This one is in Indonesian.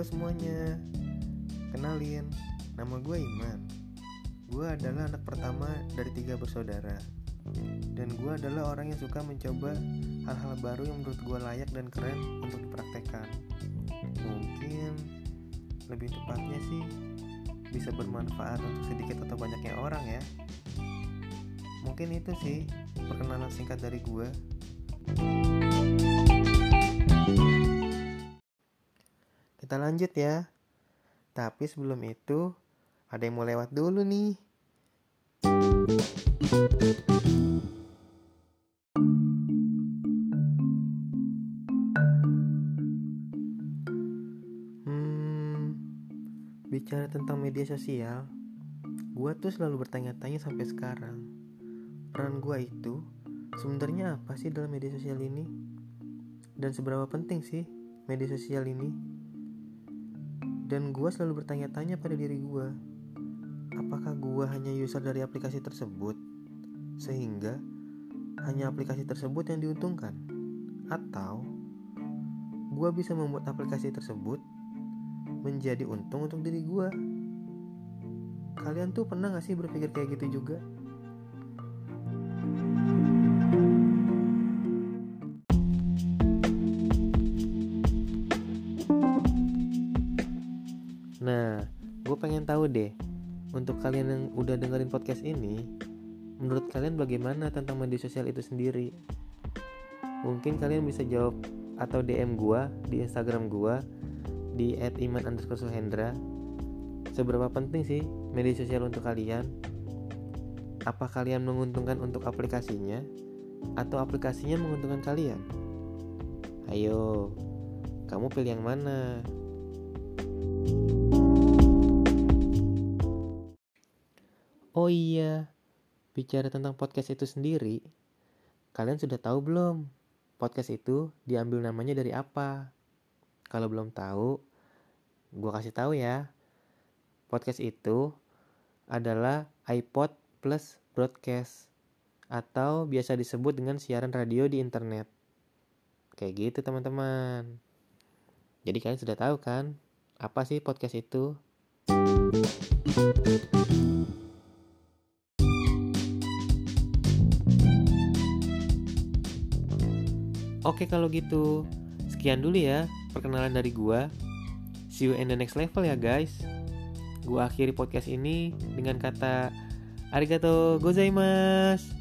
Halo semuanya, kenalin, nama gue Iman. Gue adalah anak pertama dari tiga bersaudara. Dan gue adalah orang yang suka mencoba hal-hal baru yang menurut gue layak dan keren untuk dipraktekkan. Mungkin lebih tepatnya sih bisa bermanfaat untuk sedikit atau banyaknya orang ya. Mungkin itu sih perkenalan singkat dari gue. Kita lanjut ya. Tapi sebelum itu, ada yang mau lewat dulu nih. Hmm, bicara tentang media sosial, gue tuh selalu bertanya-tanya sampai sekarang. Peran gue itu sebenarnya apa sih dalam media sosial ini? Dan seberapa penting sih media sosial ini? Dan gue selalu bertanya-tanya pada diri gue, apakah gue hanya user dari aplikasi tersebut, sehingga hanya aplikasi tersebut yang diuntungkan, atau gue bisa membuat aplikasi tersebut menjadi untung untuk diri gue. Kalian tuh pernah gak sih berpikir kayak gitu juga? Nah, gue pengen tahu deh, untuk kalian yang udah dengerin podcast ini, menurut kalian bagaimana tentang media sosial itu sendiri? Mungkin kalian bisa jawab atau DM gue di Instagram gue di @iman_suhendra. Seberapa penting sih media sosial untuk kalian? Apa kalian menguntungkan untuk aplikasinya atau aplikasinya menguntungkan kalian? Ayo, kamu pilih yang mana? Oh iya, bicara tentang podcast itu sendiri, kalian sudah tahu belum? Podcast itu diambil namanya dari apa? Kalau belum tahu, gue kasih tahu ya. Podcast itu adalah iPod plus broadcast atau biasa disebut dengan siaran radio di internet. Kayak gitu teman-teman. Jadi kalian sudah tahu kan apa sih podcast itu? Oke kalau gitu, sekian dulu ya perkenalan dari gua. See you in the next level ya guys. Gua akhiri podcast ini dengan kata arigato gozaimasu.